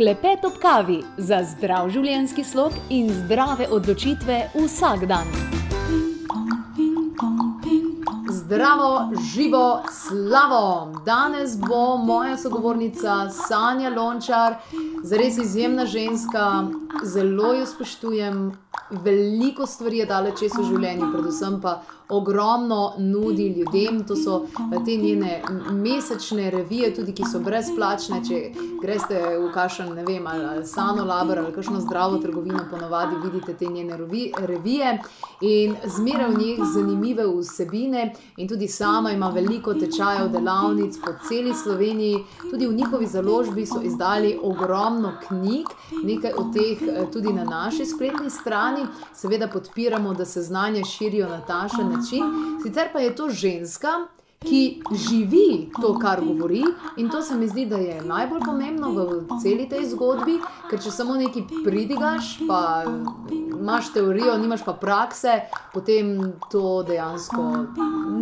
Klepet ob kavi za zdrav življenjski slog in zdrave odločitve vsak dan. Zdravo, živo, slavo! Danes bo moja sogovornica Sanja Lončar, zares izjemna ženska, zelo jo spoštujem, veliko stvari je dala čez v življenju, predvsem pa ogromno nudi ljudem. To so te njene mesečne revije, tudi ki so brezplačne. Če greste v kašen, ne vem, ali Sano Labor ali kakšno zdravo trgovino, ponovadi vidite te njene revije in zmeraj v njih zanimive vsebine. In tudi sama ima veliko tečajev, delavnic po celi Sloveniji, tudi v njihovi založbi so izdali ogromno knjig, nekaj od teh tudi na naši spletni strani. Seveda podpiramo, da se znanja širijo na takšen način. Sicer pa je to ženska, ki živi to, kar govori, in to se mi zdi, da je najbolj pomembno v celi tej zgodbi, ker če samo nekaj pridigaš, pa imaš teorijo, nimaš pa prakse, potem to dejansko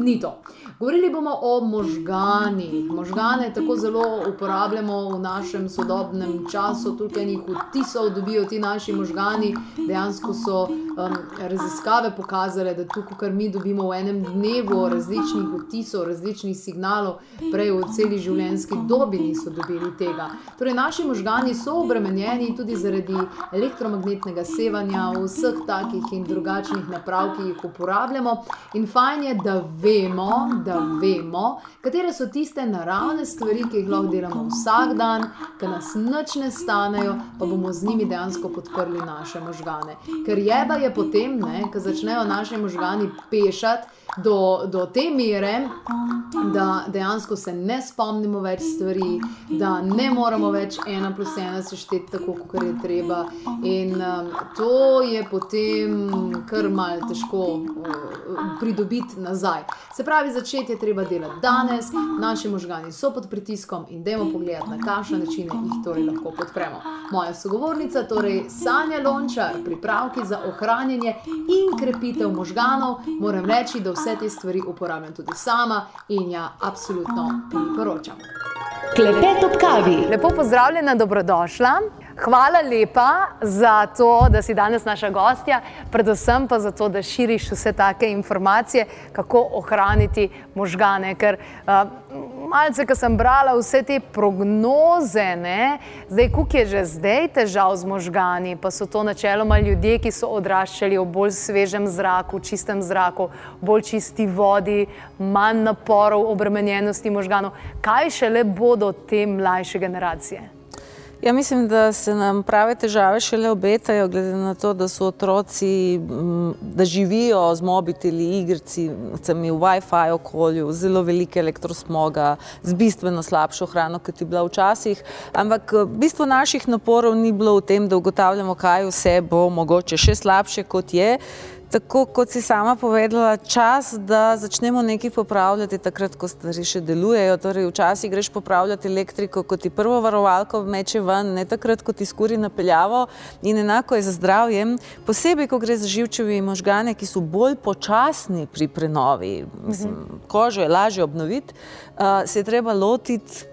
ni to. Govorili bomo o možganih. Možgane tako zelo uporabljamo v našem sodobnem času, toliko enih vtisov dobijo ti naši možgani. Dejansko so raziskave pokazale, da to, kar mi dobimo v enem dnevu različnih vtisov, različnih signalov, prej v celi življenjski dobi niso dobili tega. Torej naši možgani so obremenjeni tudi zaradi elektromagnetnega sevanja, vseh takih in drugačnih naprav, ki jih uporabljamo. In fajn je, da vemo, da vemo, katere so tiste naravne stvari, ki jih lahko delamo vsak dan, ke nas nič ne stanejo, pa bomo z njimi dejansko podprli naše možgane. Ker jeba je potem, ne, ke začnejo naši možgani pešati do, do te mere, da dejansko se ne spomnimo več stvari, da ne moremo več ena plus ena sešteti tako, kakor je treba. In to je potem kar malo težko pridobiti nazaj. Se pravi, začeti je treba delati danes, naši možgani so pod pritiskom in dajmo pogledati, na kakšne načine jih torej lahko podpremo. Moja sogovornica, torej Sanja Lončar, pripravki za ohranjanje in krepitev možganov, moram reči, da vse te stvari uporabljam tudi sama in ja absolutno priporočam. Klepet ob kavi. Lepo pozdravljena, dobrodošla. Hvala lepa za to, da si danes naša gostja, predvsem pa za to, da širiš vse take informacije, kako ohraniti možgane. Ker malce, ke sem brala vse te prognoze, ne, zdaj, koliko je že zdaj težav z možgani, pa so to načeloma ljudje, ki so odraščali ob bolj svežem zraku, čistem zraku, bolj čisti vodi, manj naporov, obremenjenosti možganov. Kaj šele bodo te mlajše generacije? Ja, mislim, da se nam prave težave šele obetajo, glede na to, da so otroci, da živijo z mobiteli, igricami, v Wi-Fi okolju, zelo veliko elektrosmoga, z bistveno slabšo hrano, kot je bila včasih. Ampak bistvo naših naporov ni bilo v tem, da ugotavljamo, kaj vse bo mogoče še slabše, kot je. Tako kot si sama povedala, čas, da začnemo nekaj popravljati takrat, ko stvari še delujejo. Torej včasih greš popravljat elektriko, ko ti prvo varovalko meče ven, ne takrat, ko ti skuri napeljavo. In enako je z zdravjem, posebej ko gre za živčeve možgane, ki so bolj počasni pri prenovi, mislim, kožo je lažje obnoviti, se je treba lotiti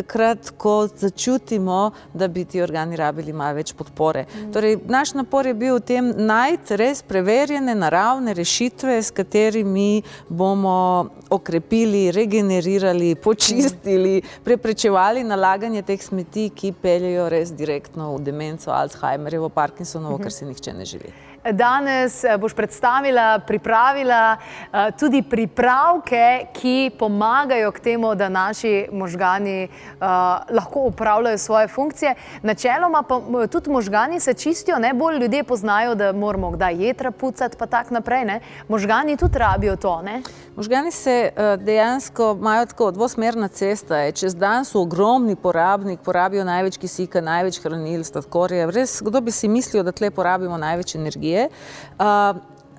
takrat, ko začutimo, da bi ti organi rabili malo več podpore. Torej naš napor je bil v tem, najti res preverjene naravne rešitve, s katerimi bomo okrepili, regenerirali, počistili, preprečevali nalaganje teh smeti, ki peljejo res direktno v demenco, Alzheimerjevo, Parkinsonovo, kar si nihče ne želi. Danes boš predstavila, pripravila tudi pripravke, ki pomagajo k temu, da naši možgani lahko opravljajo svoje funkcije. Načeloma pa tudi možgani se čistijo, ne, bolj ljudje poznajo, da moramo kdaj jetra pucati pa tako naprej, ne. Možgani tudi rabijo to, ne? Možgani se dejansko imajo tako, dvosmerna cesta je. Čez dan so ogromni porabnik, porabijo največ kisika, največ hranil, sladkorja, res, kdo bi si mislil, da tule porabimo največ energije.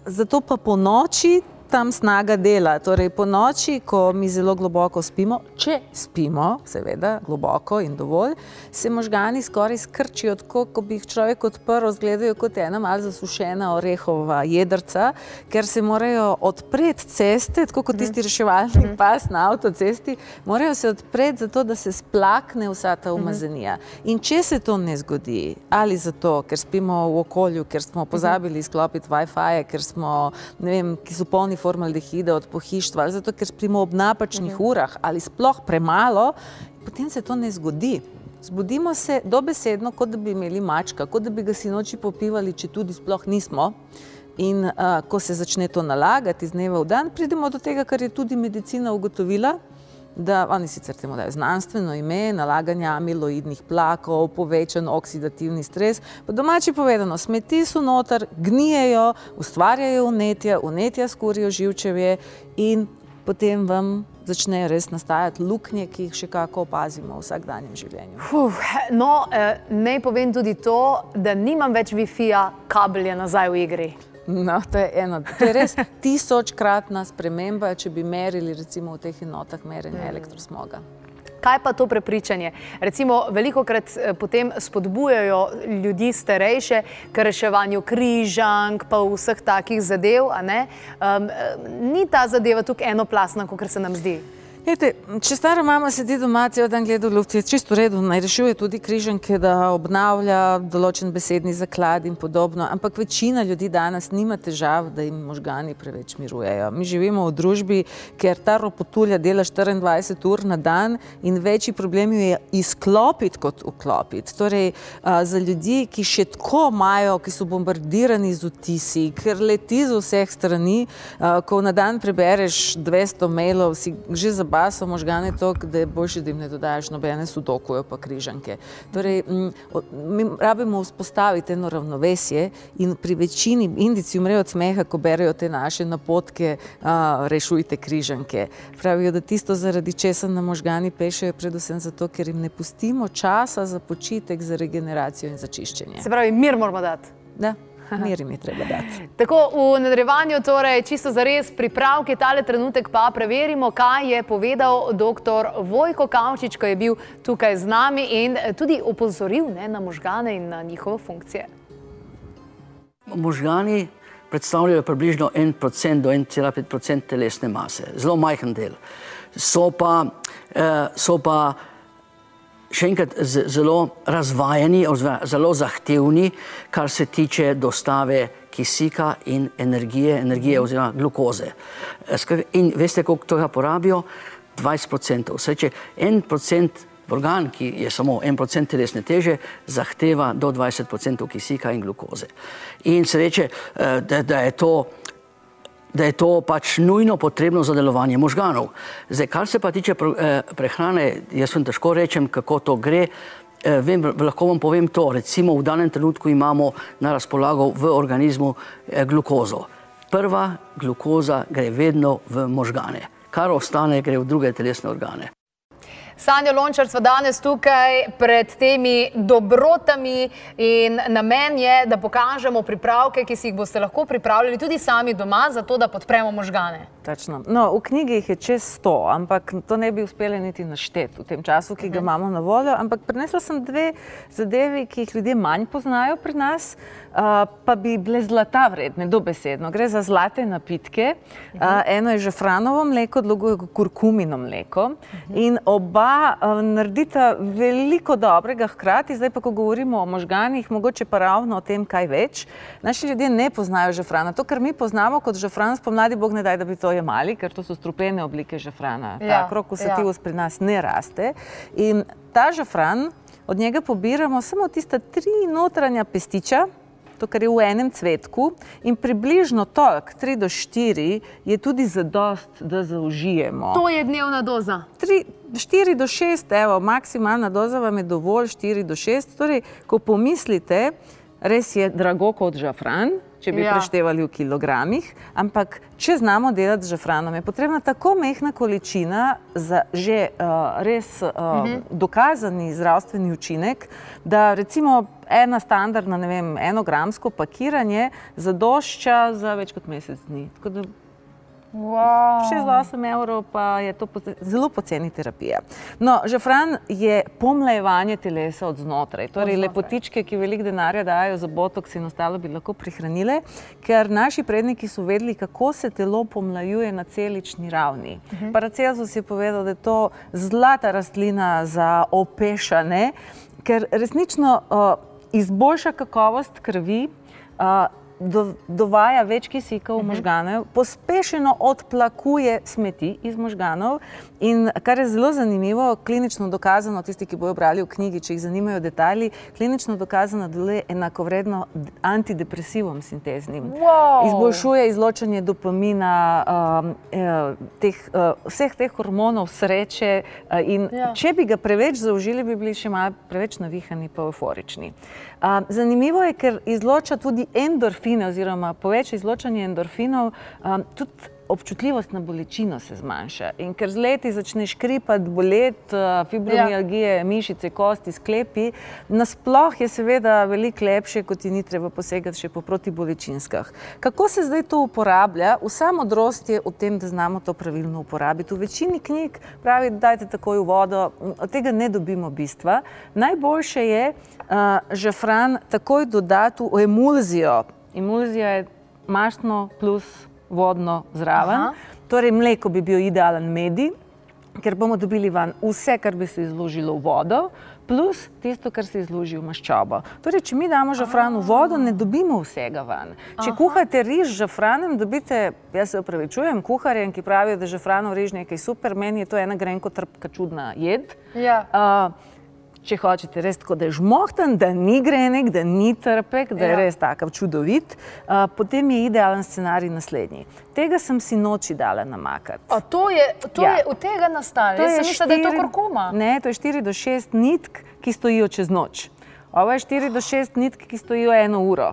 Zato pa ponoči tam snaga dela. Torej, po noči, ko mi zelo globoko spimo, če spimo, seveda, globoko in dovolj, se možgani skoraj skrčijo, tako kot bi jih človek odprl, zgledajo kot ena malce zasušena orehova jedrca, ker se morajo odpreti ceste, tako kot tisti reševalni pas na avtocesti, morajo se odpreti zato, da se splakne vsa ta umazanija. In če se to ne zgodi, ali zato, ker spimo v okolju, ker smo pozabili izklopiti Wi-Fi, ker smo, ne vem, ki so polni formaldehida od pohištva, ali zato, ker spimo ob napačnih urah ali sploh premalo, potem se to ne zgodi. Zbudimo se dobesedno, kot da bi imeli mačka, kot da bi ga sinoči popivali, če tudi sploh nismo. In uh, ko se začne to nalagati iz dneva v dan, pridemo do tega, kar je tudi medicina ugotovila, da oni sicer temu dajo znanstveno ime, nalaganje amiloidnih plakov, povečan oksidativni stres. Po domači povedano, smeti so noter, gnijejo, ustvarjajo unetja, unetja skurijo živčevje in potem vam začnejo res nastajati luknje, ki jih še kako opazimo v vsakdanjem življenju. Uf, no, eh, naj povem tudi to, da nimam več Wi-Fi-ja, kabel je nazaj v igri. No, to je eno. To je res tisočkratna sprememba, če bi merili recimo v teh enotah merjenja elektrosmoga. Kaj pa to prepričanje? Recimo, veliko krat potem spodbujajo ljudi starejše k reševanju križank, pa vseh takih zadev. Um, ni ta zadeva tukaj enoplasna, kot se nam zdi. Ete, če stara mama sedi doma, cel dan gleda v luft, je čisto v redu, naj rešuje tudi križanke, da obnavlja določen besedni zaklad in podobno, ampak večina ljudi danes nima težav, da jim možgani preveč mirujejo. Mi živimo v družbi, ker ta ropotulja dela 24 ur na dan in večji problem je izklopiti kot vklopiti. Torej, a, za ljudi, ki še tako imajo, ki so bombardirani z vtisi, ker leti z vseh strani, a, ko na dan prebereš 200 mailov, si že za baso možgane toliko, da je boljše, da jim ne dodajaš nobene sudokujo pa križanke. Torej, mi rabimo vzpostaviti eno ravnovesje in pri večini indici umrejo od smeha, ko berejo te naše napotke, a, rešujte križanke. Pravijo, da tisto zaradi česa na možgani pešejo predvsem zato, ker jim ne pustimo časa za počitek, za regeneracijo in za čiščenje. Se pravi, mir moramo dati. Da. Mir mi treba dati. Tako v nadaljevanju, torej čisto za res pripravke, tale trenutek pa preverimo, kaj je povedal dr. Vojko Kavčič, ko je bil tukaj z nami in tudi opozoril ne, na možgane in na njihove funkcije. Možgani predstavljajo približno 1% do 1,5% telesne mase, zelo majhen del. So pa, eh, so pa še enkrat zelo razvajeni, zelo zahtevni, kar se tiče dostave kisika in energije, energije oziroma glukoze. In veste, koliko tega porabijo? 20%. Vse, če en procent organ, ki je samo en procent telesne teže, zahteva do 20% kisika in glukoze. In se reče, da, da je to da je to pač nujno potrebno za delovanje možganov. Zdaj, kar se pa tiče prehrane, jaz vam težko rečem, kako to gre. Vem, lahko vam povem to, recimo v danem trenutku imamo na razpolago v organizmu glukozo. Prva glukoza gre vedno v možgane, kar ostane gre v druge telesne organe. Sanja Lončar sva danes tukaj pred temi dobrotami in namen je, da pokažemo pripravke, ki si jih boste lahko pripravljali tudi sami doma, zato da podpremo možgane. Točno. No, v knjigi jih je čez sto, ampak to ne bi uspeli niti našteti v tem času, ki ga uh -huh. imamo na voljo. Ampak prinesla sem dve zadevi, ki jih ljudje manj poznajo pri nas, uh, pa bi bile zlata vredne, dobesedno. Gre za zlate napitke. Uh -huh. uh, eno je žafranovo mleko, drugo je kurkumino mleko. Uh -huh. In oba uh, naredita veliko dobrega hkrati. Zdaj pa, ko govorimo o možganih, mogoče pa ravno o tem, kaj več. Naši ljudje ne poznajo žafrana. To, kar mi poznamo kot žafran, spomladi Bog ne daj, da bi to jemali, ker to so strupene oblike žafrana. Ja, ta krokosativus ja. pri nas ne raste. In ta žafran, od njega pobiramo samo tista tri notranja pestiča, to, kar je v enem cvetku, in približno toliko, tri do štiri, je tudi zadost, da zaužijemo. To je dnevna doza. Tri, štiri do šest, evo, maksimalna doza vam je dovolj, štiri do šest. Torej, ko pomislite, res je drago kot žafran, če bi ja. preštevali v kilogramih, ampak če znamo delati z žafranom, je potrebna tako mehna količina za že uh, res uh, uh -huh. dokazani zdravstveni učinek, da recimo ena standardna, ne vem, enogramsko pakiranje zadošča za več kot mesec dni. Wow. 6-8 evrov pa je to zelo poceni terapija. No, žafran je pomlajevanje telesa od znotraj. Torej, od lepotičke, ki veliko denarja dajo za botoks in ostalo, bi lahko prihranile, ker naši predniki so vedeli, kako se telo pomlajuje na celični ravni. Uh mhm. -huh. Paracelsus je povedal, da je to zlata rastlina za opešane, ker resnično uh, izboljša kakovost krvi. Uh, do, dovaja več kisika v mhm. možgane, pospešeno odplakuje smeti iz možganov. In kar je zelo zanimivo, klinično dokazano, tisti, ki bojo brali v knjigi, če jih zanimajo detalji, klinično dokazano deluje enakovredno antidepresivom sinteznim. Wow. Izboljšuje izločanje dopamina, um, eh, teh, uh, vseh teh hormonov sreče. Uh, in ja. če bi ga preveč zaužili, bi bili še malo preveč navihani, pa euforični. Uh, zanimivo je, ker izloča tudi endorfin endorfine, oziroma poveča izločanje endorfinov, um, tudi občutljivost na bolečino se zmanjša. In ker z leti začneš kripati, boleti, uh, fibromialgije, ja. mišice, kosti, sklepi, nasploh je seveda veliko lepše, kot ti ni treba posegati še po protibolečinskah. Kako se zdaj to uporablja? Vsa modrost je v tem, da znamo to pravilno uporabiti. V večini knjig pravi, da dajte takoj v vodo, od tega ne dobimo bistva. Najboljše je uh, žafran takoj dodati v emulzijo Emulzija je mašno plus vodno zraven. Aha. Torej, mleko bi bil idealen medij, ker bomo dobili van vse, kar bi se izložilo v vodo, plus tisto, kar se izloži v maščobo. Torej, če mi damo žafran v vodo, ne dobimo vsega van. Če Aha. kuhate riž z žafranem, dobite, jaz se upravičujem, kuharjem, ki pravijo, da žafranov riž nekaj super, meni je to ena grenko trpka čudna jed. Ja. Uh, če hočete res tako, da je žmohten, da ni grenek, da ni trpek, da je ja. res tako čudovit, uh, potem je idealen scenarij naslednji. Tega sem si noči dala namakati. A to je, to ja. je od tega nastalo? Jaz sem mislila, da je to korkoma. Ne, to je 4 do 6 nitk, ki stojijo čez noč. Ovo je 4 do 6 nitk, ki stojijo eno uro.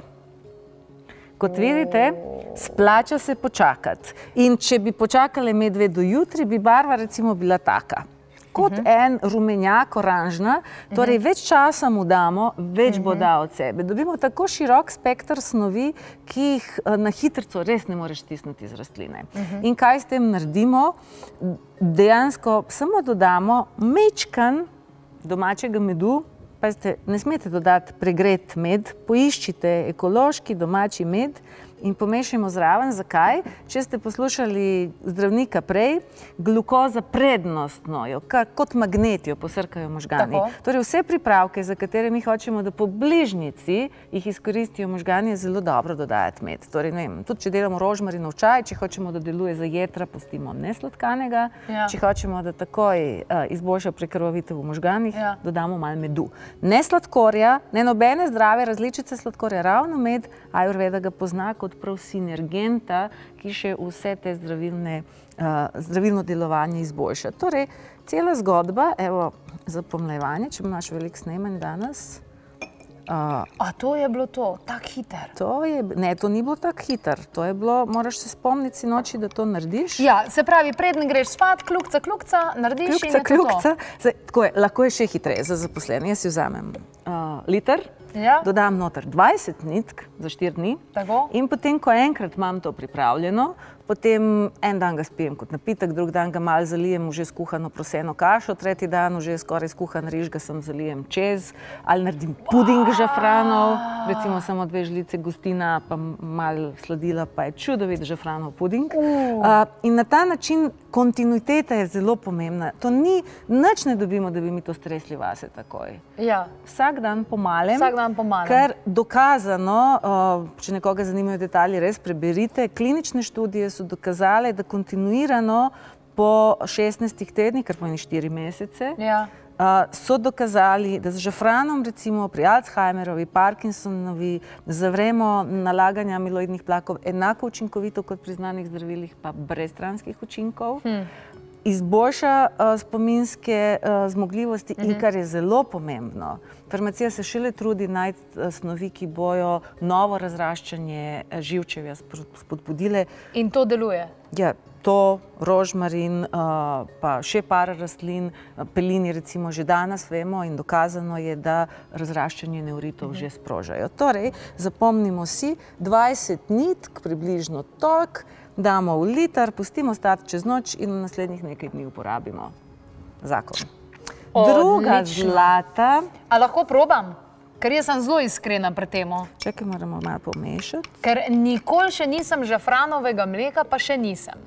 Kot vidite, splača se počakati. In če bi počakali medve do jutri, bi barva recimo bila taka kot uh mhm. -huh. en rumenjak, oranžna, torej uh mhm. -huh. več časa mu damo, več uh -huh. bo mhm. dal od sebe. Dobimo tako širok spektr snovi, ki jih eh, na hitro res ne moreš stisniti iz rastline. Uh -huh. In kaj s tem naredimo? Dejansko samo dodamo mečkan domačega medu. Pazite, ne smete dodati pregret med, poiščite ekološki domači med in pomešamo zraven. Zakaj? Če ste poslušali zdravnika prej, glukoza prednostno jo, kot magnet jo posrkajo možgani. Torej, vse pripravke, za katere mi hočemo, da po bližnici jih izkoristijo možgani, je zelo dobro dodajati med. Torej, vem, tudi če delamo rožmarinov čaj, če hočemo, da deluje za jedra, pustimo nesladkanega. Ja. Če hočemo, da takoj uh, izboljša prekrvavitev v možganih, ja. dodamo malo medu. Ne sladkorja, ne nobene zdrave različice sladkorja, ravno med, ajurveda ga pozna kot kot prav sinergenta, ki še vse te zdravilne, uh, zdravilno delovanje izboljša. Torej, cela zgodba, evo, za pomlajevanje, če imaš veliko snemanj danes. Uh, A to je bilo to, tako hiter? To je, ne, to ni bilo tako hiter. To je bilo, moraš se spomniti noči, da to narediš. Ja, se pravi, predn greš spat, kljukca, kljukca, narediš kljukca, kljukca. Zdaj, tako je, lahko je še hitreje za zaposlene. Jaz si vzamem uh, liter, ja. dodam noter 20 nitk za 4 dni. Tako. In potem, ko enkrat imam to pripravljeno, potem en dan ga spijem kot napitek, drug dan ga mal zalijem v že skuhano proseno kašo, tretji dan v že skoraj skuhan riž ga sem zalijem čez, ali naredim puding wow. žafranov, recimo samo dve žlice gostina, pa mal sladila, pa je čudovit žafranov puding. Uh. Uh, in na ta način kontinuiteta je zelo pomembna. To ni, nič ne dobimo, da bi mi to stresli vase takoj. Ja. Vsak dan pomalem. Vsak dan pomalem. Ker dokazano, uh, če nekoga zanimajo detalji, res preberite, klinične študije so dokazale, da kontinuirano po 16 tednih, kar pomeni 4 mesece, ja. uh, so dokazali, da z žafranom, recimo pri Alzheimerovi, Parkinsonovi, zavremo nalaganje amiloidnih plakov enako učinkovito kot pri znanih zdravilih, pa brez stranskih učinkov. Hmm izboljša uh, spominske uh, zmogljivosti uh -huh. in mhm. kar je zelo pomembno, farmacija se šele trudi najti uh, snovi, ki bojo novo razraščanje živčevja spodbudile. In to deluje? Ja, to, rožmarin, uh, pa še par rastlin, pelini recimo že danes vemo in dokazano je, da razraščanje neuritov uh mhm. -huh. že sprožajo. Torej, zapomnimo si, 20 nitk, približno tok, damo v liter, pustimo stati čez noč in v naslednjih nekaj dni uporabimo. Zakon. Druga Odlično. zlata, A lahko probam? Ker jaz sem zelo iskrena pri tem. čakaj, moramo malo pomešati. Ker nikoli še nisem žafranovega mleka, pa še nisem.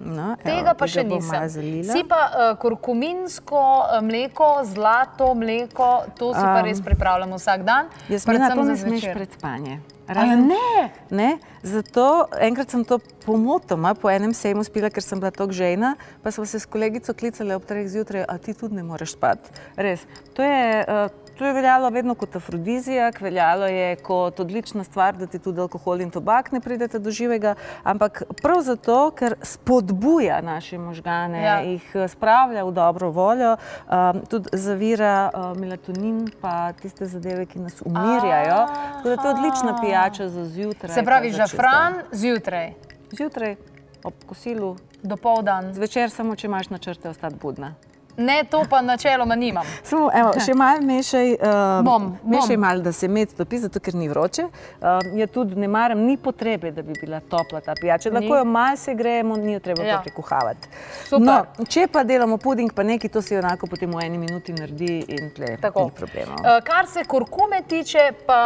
No, Tega evo, pa še nisem. Si pa uh, kurkuminsko uh, mleko, zlato mleko, to si pa Um, res pripravljam vsak dan. Predvsem to ne smeš pred spanje. Ja, ne? Ne? Zato enkrat sem to pomotoma po enem sejmu spila, ker sem bila tako žejna, pa smo se s kolegico klicali ob treh zjutraj, a ti tudi ne moreš spati. Res. To je, uh, to je veljalo vedno kot afrodizijak, veljalo je kot odlična stvar, da ti tudi alkohol in tobak ne pridete do živega, ampak prav zato, ker spodbuja naše možgane, Ja. jih eh, spravlja v dobro voljo, um, tudi zavira uh, melatonin, pa tiste zadeve, ki nas umirjajo. Tako da to je odlična pijača za zjutraj. Se pravi, žafran dan. zjutraj, Zjutraj, ob kosilu, do povdan. zvečer, samo če imaš načrte ostati budna. Ne, to pa načeloma nimam. Samo, evo, še malo mešaj, uh, Bom, mešaj bom. malo, da se med topi, zato ker ni vroče. Uh, je tudi ne maram, ni potrebe, da bi bila topla ta pijača. Ni. Lahko jo malo se gremo, ni jo treba Ja. prekuhavati. No, če pa delamo puding, pa neki, to se enako potem v eni minuti naredi in tle Tako. ni problemov. Eh, Kar se kurkume tiče, pa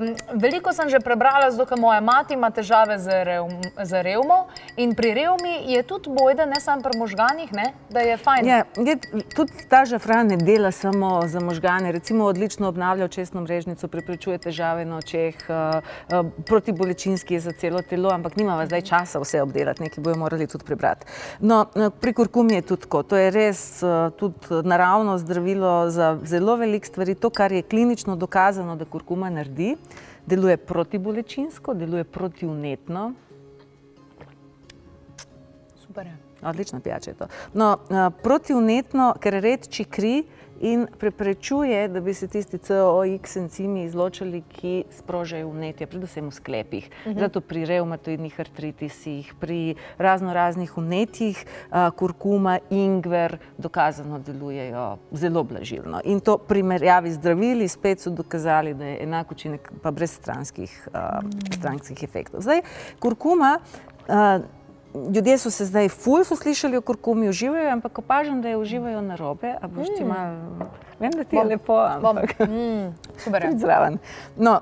um, veliko sem že prebrala, zato ker moja mati ima težave z, revm, z revmo. In pri revmi je tudi bojda, ne samo pri možganih, ne, da je fajn. Ja, je, tudi ta žafran ne dela samo za možgane. Recimo, odlično obnavlja očesno mrežnico, preprečuje težave na očeh, uh, uh, protibolečinski je za celo telo, ampak nimava zdaj časa vse obdelati, nekaj bojo morali tudi prebrati. No, uh, pri kurkumi je tudi tako. To je res tudi naravno zdravilo za zelo veliko stvari. To, kar je klinično dokazano, da kurkuma naredi, deluje protibolečinsko, deluje protivnetno. Super. je. Odlična pijača je to. No, uh, protivnetno, ker redči kri in preprečuje, da bi se tisti COX encimi izločali, ki sprožajo vnetje, predvsem v sklepih. Uh -huh. Zato pri reumatoidnih artritisih, pri razno raznih vnetjih, uh, kurkuma, ingver dokazano delujejo zelo blažilno. In to primerjavi z zdravili spet so dokazali, da je enak učinek, pa brez stranskih, uh, stranskih efektov. Zdaj, kurkuma. Uh, Ljudje so se zdaj ful so slišali o kurkumi, uživajo, ampak opažam, da jo uživajo na robe. Ti malo, vem, da ti je lepo, Bom. ampak Mm, super. je. zraven. No,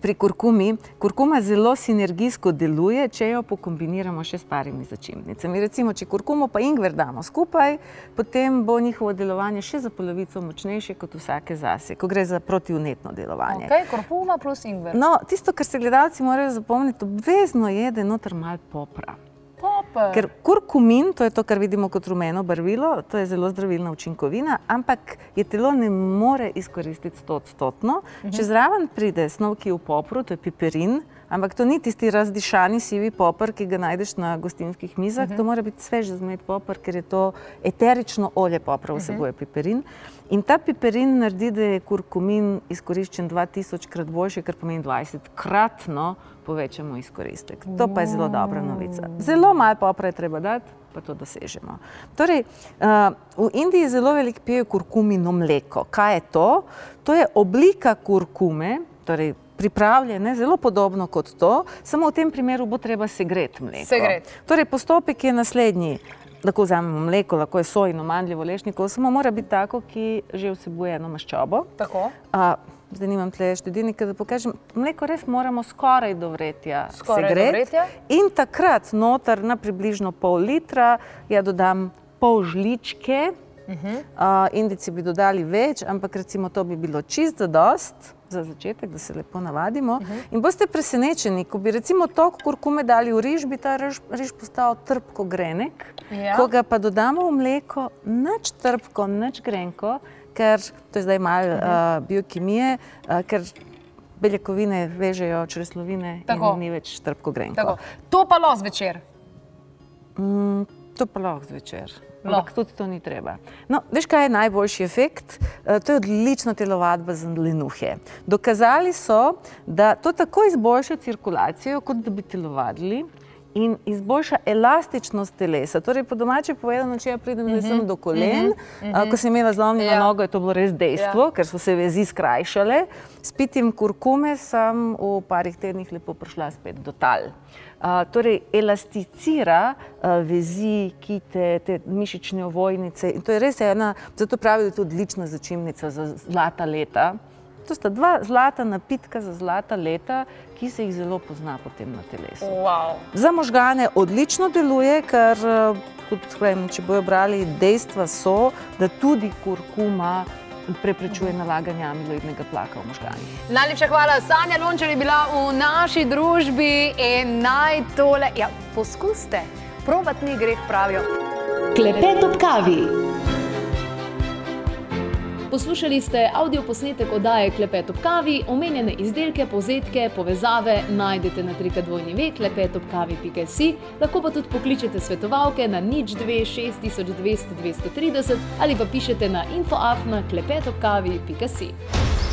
pri kurkumi, kurkuma zelo sinergijsko deluje, če jo pokombiniramo še s parimi začimbnicami. Recimo, če kurkumo pa ingver damo skupaj, potem bo njihovo delovanje še za polovico močnejše kot vsake zase, ko gre za protivnetno delovanje. Okay, kurkuma plus ingver. No, tisto, kar se gledalci morajo zapomniti, obvezno je, da je noter malo popra. Super. Ker kurkumin, to je to, kar vidimo kot rumeno barvilo, to je zelo zdravilna učinkovina, ampak je telo ne more izkoristiti stotstotno. Če zraven pride snov, ki je v popru, to je piperin, ampak to ni tisti razdišani sivi popr, ki ga najdeš na gostinskih mizah, to mora biti svež zmet popr, ker je to eterično olje popra, vsebuje piperin. In ta piperin naredi, da je kurkumin izkoriščen 2000 krat boljše, kar pomeni 20 kratno povečamo izkoristek. To pa je zelo dobra novica. Zelo malo popra je treba dati, pa to dosežemo. Torej, uh, v Indiji zelo veliko pijejo kurkumino mleko. Kaj je to? To je oblika kurkume, torej pripravljene zelo podobno kot to, samo v tem primeru bo treba segreti mleko. Segret. Torej, postopek je naslednji. Lahko vzamemo mleko, lahko je sojino, mandljevo, lešnikovo, samo mora biti tako, ki že vsebuje eno maščobo. Tako. A, zdaj nimam tle štedilnika, da pokažem. Mleko res moramo skoraj do vretja Skoraj do segreti. vretja. In takrat noter na približno pol litra ja dodam pol žličke. Uh -huh. uh, indici bi dodali več, ampak recimo to bi bilo čist za dost. Za začetek, da se lepo navadimo. Uh -huh. In boste presenečeni, ko bi recimo toliko kurkume dali v riž, bi ta riž, riž postal trpko grenek. Ja. Ko ga pa dodamo v mleko, nič trpko, nič grenko, ker to je zdaj malo uh -huh. uh, biokemije, uh, ker beljakovine vežejo čreslovine Tako. in ni več trpko grenko. Tako. To pa los večer. Mm, to pa lahko zvečer. Lahko. Ampak tudi to ni treba. No, veš, kaj je najboljši efekt? Eh, To je odlična telovadba za lenuhe. Dokazali so, da to tako izboljša cirkulacijo, kot da bi telovadili. In izboljša elastičnost telesa. Torej, po domači povedano, če ja pridem uh -huh. sem do kolen, uh -huh. uh, ko sem imela zlomljeno ja. nogo, je to bilo res dejstvo, ja. ker so se vezi skrajšale. S pitjem kurkume sem v parih tednih lepo prišla spet do tal. Uh, torej, elasticira uh, vezi, kite, te mišične ovojnice. In to je res ena, zato pravijo, da je to odlična začimnica za zlata leta. To sta dva zlata napitka za zlata leta, ki se jih zelo pozna potem na telesu. Wow. Za možgane odlično deluje, ker tudi, vem, če bojo brali, dejstva so, da tudi kurkuma preprečuje nalaganje amiloidnega tlaka v možganih. Najlepša hvala, Sanja Lončar je bila v naši družbi in naj tole, ja, poskuste, probat ni greh, pravijo. Klepet ob kavi. Poslušali ste avdio posnetek oddaje Klepet ob kavi, omenjene izdelke, povzetke, povezave najdete na trikadvojni ve, klepetobkavi.si, lahko pa tudi pokličete svetovalke na nič 26200 230 ali pa pišete na infoafna klepetobkavi.si.